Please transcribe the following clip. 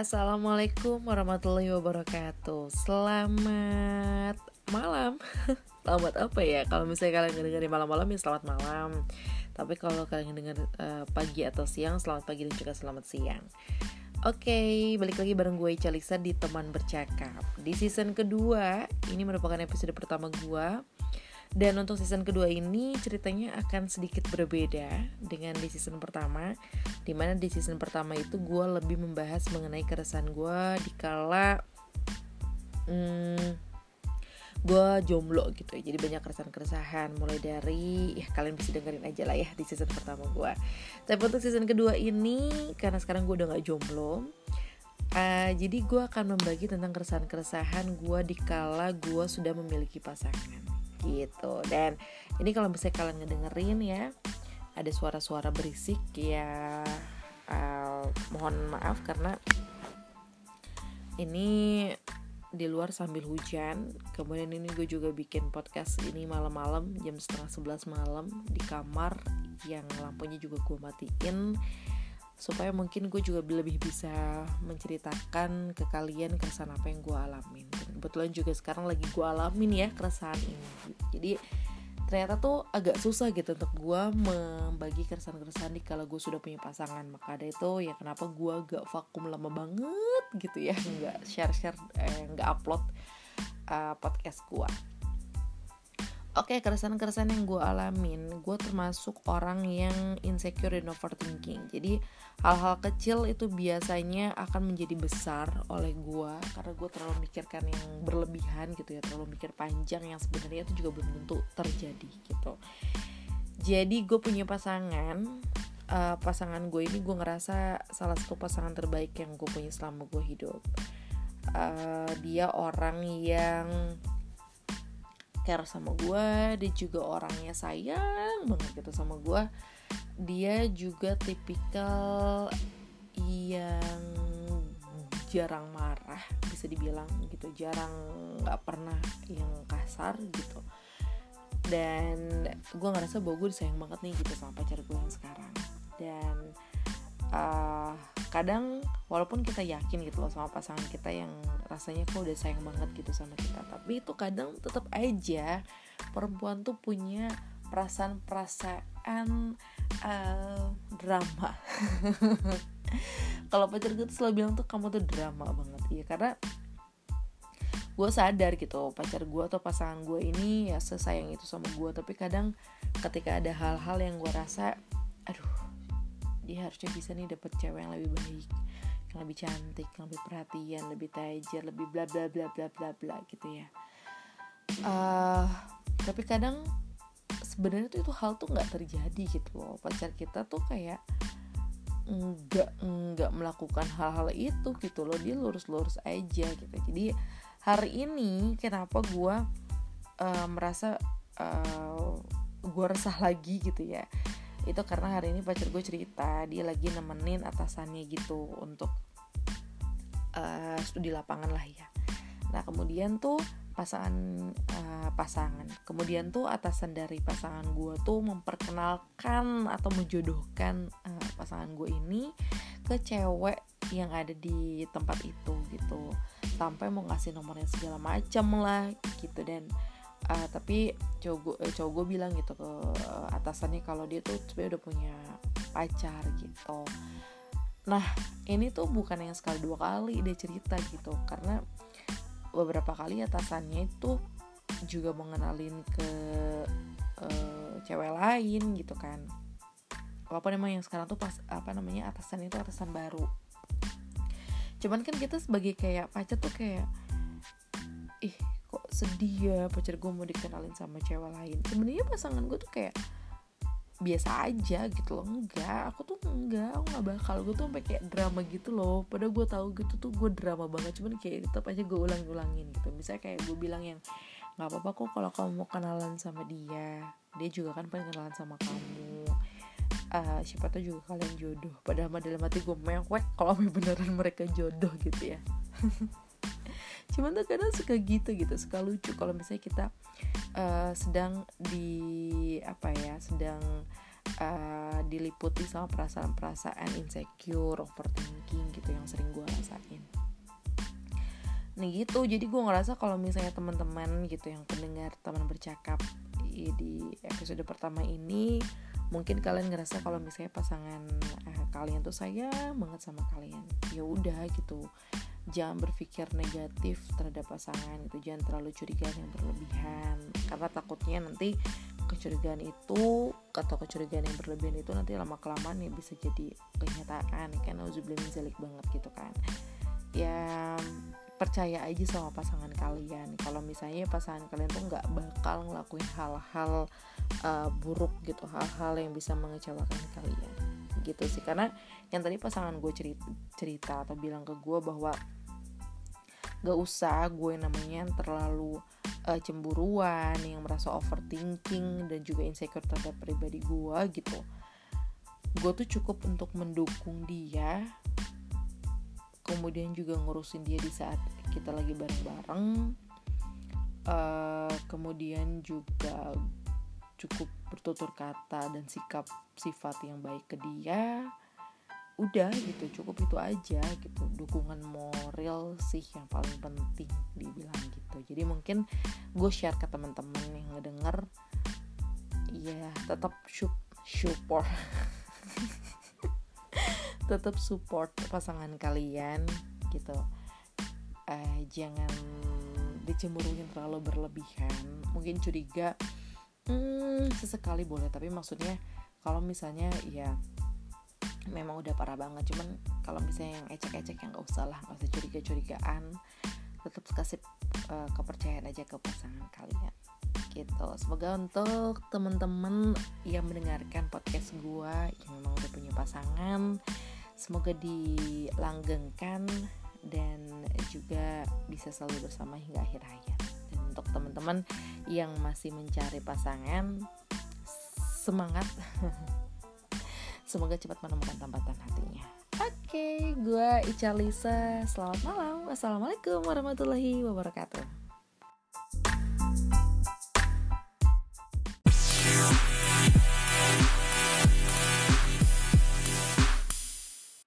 Assalamualaikum warahmatullahi wabarakatuh. Selamat malam. Selamat apa ya? Kalau misalnya kalian dengerin malam-malam ya selamat malam. Tapi kalau kalian denger uh, pagi atau siang Selamat pagi dan juga selamat siang. Oke, okay, balik lagi bareng gue Calisa di Teman Bercakap. Di season kedua, ini merupakan episode pertama gue dan untuk season kedua ini ceritanya akan sedikit berbeda dengan di season pertama Di mana di season pertama itu gue lebih membahas mengenai keresahan gue dikala hmm, gue jomblo gitu. Jadi banyak keresahan-keresahan mulai dari ya kalian bisa dengerin aja lah ya di season pertama gue Tapi untuk season kedua ini karena sekarang gue udah gak jomblo Uh, jadi gue akan membagi tentang keresahan-keresahan gue dikala gue sudah memiliki pasangan gitu. Dan ini kalau misalnya kalian ngedengerin ya ada suara-suara berisik ya uh, mohon maaf karena ini di luar sambil hujan. Kemudian ini gue juga bikin podcast ini malam-malam jam setengah sebelas malam di kamar yang lampunya juga gue matiin supaya mungkin gue juga lebih bisa menceritakan ke kalian keresahan apa yang gue alamin. Dan kebetulan juga sekarang lagi gue alamin ya keresahan ini. Jadi ternyata tuh agak susah gitu untuk gue membagi keresahan-keresahan di kalau gue sudah punya pasangan. Maka ada itu ya kenapa gue gak vakum lama banget gitu ya. Nggak share-share eh, nggak upload uh, podcast gue Oke, okay, keresahan-keresahan yang gue alamin, gue termasuk orang yang insecure dan overthinking. Jadi hal-hal kecil itu biasanya akan menjadi besar oleh gue karena gue terlalu mikirkan yang berlebihan gitu ya, terlalu mikir panjang yang sebenarnya itu juga belum tentu terjadi gitu. Jadi gue punya pasangan, uh, pasangan gue ini gue ngerasa salah satu pasangan terbaik yang gue punya selama gue hidup. Uh, dia orang yang care sama gue dia juga orangnya sayang banget gitu sama gue dia juga tipikal yang jarang marah bisa dibilang gitu. Jarang nggak pernah yang kasar gitu. Dan gue ngerasa bahwa gue disayang banget nih gitu sama pacar gue yang sekarang. Dan uh, kadang walaupun kita yakin gitu loh sama pasangan kita yang rasanya kok udah sayang banget gitu sama kita. Tapi itu kadang tetap aja perempuan tuh punya perasaan-perasaan uh, drama. Kalau pacar gue tuh selalu bilang tuh kamu tuh drama banget. Ya karena gue sadar gitu pacar gue atau pasangan gue ini ya sesayang itu sama gue. Tapi kadang ketika ada hal-hal yang gue rasa aduh dia harusnya bisa nih dapet cewek yang lebih baik lebih cantik lebih perhatian lebih tajir lebih bla bla bla bla bla bla gitu ya. Uh, tapi kadang sebenarnya tuh itu hal tuh nggak terjadi gitu loh. Pacar kita tuh kayak nggak nggak melakukan hal-hal itu gitu loh. Dia lurus-lurus aja gitu. Jadi hari ini kenapa gue uh, merasa uh, gue resah lagi gitu ya itu karena hari ini pacar gue cerita dia lagi nemenin atasannya gitu untuk uh, studi lapangan lah ya. Nah kemudian tuh pasangan uh, pasangan kemudian tuh atasan dari pasangan gue tuh memperkenalkan atau menjodohkan uh, pasangan gue ini ke cewek yang ada di tempat itu gitu. Sampai mau ngasih nomornya segala macam lah gitu. Dan uh, tapi cowok eh, gue bilang gitu ke atasannya kalau dia tuh sebenarnya udah punya pacar gitu. Nah ini tuh bukan yang sekali dua kali dia cerita gitu karena beberapa kali atasannya itu juga mengenalin ke uh, cewek lain gitu kan. Walaupun emang yang sekarang tuh pas apa namanya atasan itu atasan baru. Cuman kan kita sebagai kayak pacar tuh kayak ih sedih ya pacar gue mau dikenalin sama cewek lain. Sebenarnya pasangan gue tuh kayak biasa aja gitu loh enggak. Aku tuh enggak aku nggak bakal. Gue tuh kayak drama gitu loh. Padahal gue tahu gitu tuh gue drama banget cuman kayak tetap aja gue ulang-ulangin gitu. Misalnya kayak gue bilang yang nggak apa-apa kok kalau kamu mau kenalan sama dia. Dia juga kan pengen kenalan sama kamu. Uh, siapa tahu juga kalian jodoh. Padahal dalam hati gue mewek kalau beneran mereka jodoh gitu ya cuman tuh kadang suka gitu gitu suka lucu. Kalau misalnya kita uh, sedang di apa ya sedang uh, diliputi sama perasaan-perasaan insecure, overthinking gitu yang sering gue rasain. Nah gitu, jadi gue ngerasa kalau misalnya teman-teman gitu yang pendengar teman bercakap di episode pertama ini mungkin kalian ngerasa kalau misalnya pasangan eh, kalian tuh sayang banget sama kalian. Ya udah gitu jangan berpikir negatif terhadap pasangan itu. Jangan terlalu curiga yang berlebihan. Karena takutnya nanti kecurigaan itu atau kecurigaan yang berlebihan itu nanti lama kelamaan ya bisa jadi kenyataan. Kan nauzubillah zalik banget gitu kan. Ya percaya aja sama pasangan kalian. Kalau misalnya pasangan kalian tuh nggak bakal ngelakuin hal-hal uh, buruk gitu. Hal-hal yang bisa mengecewakan kalian gitu sih. Karena yang tadi pasangan gue cerita, cerita atau bilang ke gue bahwa gak usah gue namanya yang terlalu uh, cemburuan yang merasa overthinking dan juga insecure terhadap pribadi gue gitu. Gue tuh cukup untuk mendukung dia kemudian juga ngurusin dia di saat kita lagi bareng-bareng uh, kemudian juga cukup bertutur kata dan sikap sifat yang baik ke dia udah gitu cukup itu aja gitu. Dukungan moral sih yang paling penting dibilang gitu. Jadi mungkin gue share ke teman-teman yang ngedenger ya tetap support. Tetap support pasangan kalian gitu. Uh, jangan dicemburuin terlalu berlebihan. Mungkin curiga hmm, sesekali boleh tapi maksudnya kalau misalnya ya memang udah parah banget cuman kalau misalnya yang ecek-ecek yang gak usah lah gak usah curiga-curigaan tetap kasih uh, kepercayaan aja ke pasangan kalian gitu semoga untuk teman-teman yang mendengarkan podcast gue yang memang udah punya pasangan Semoga dilanggengkan dan juga bisa selalu bersama hingga akhir hayat. Untuk teman-teman yang masih mencari pasangan, semangat. Semoga cepat menemukan tambatan hatinya. Oke, okay, gue Ica Lisa. Selamat malam. Wassalamualaikum warahmatullahi wabarakatuh.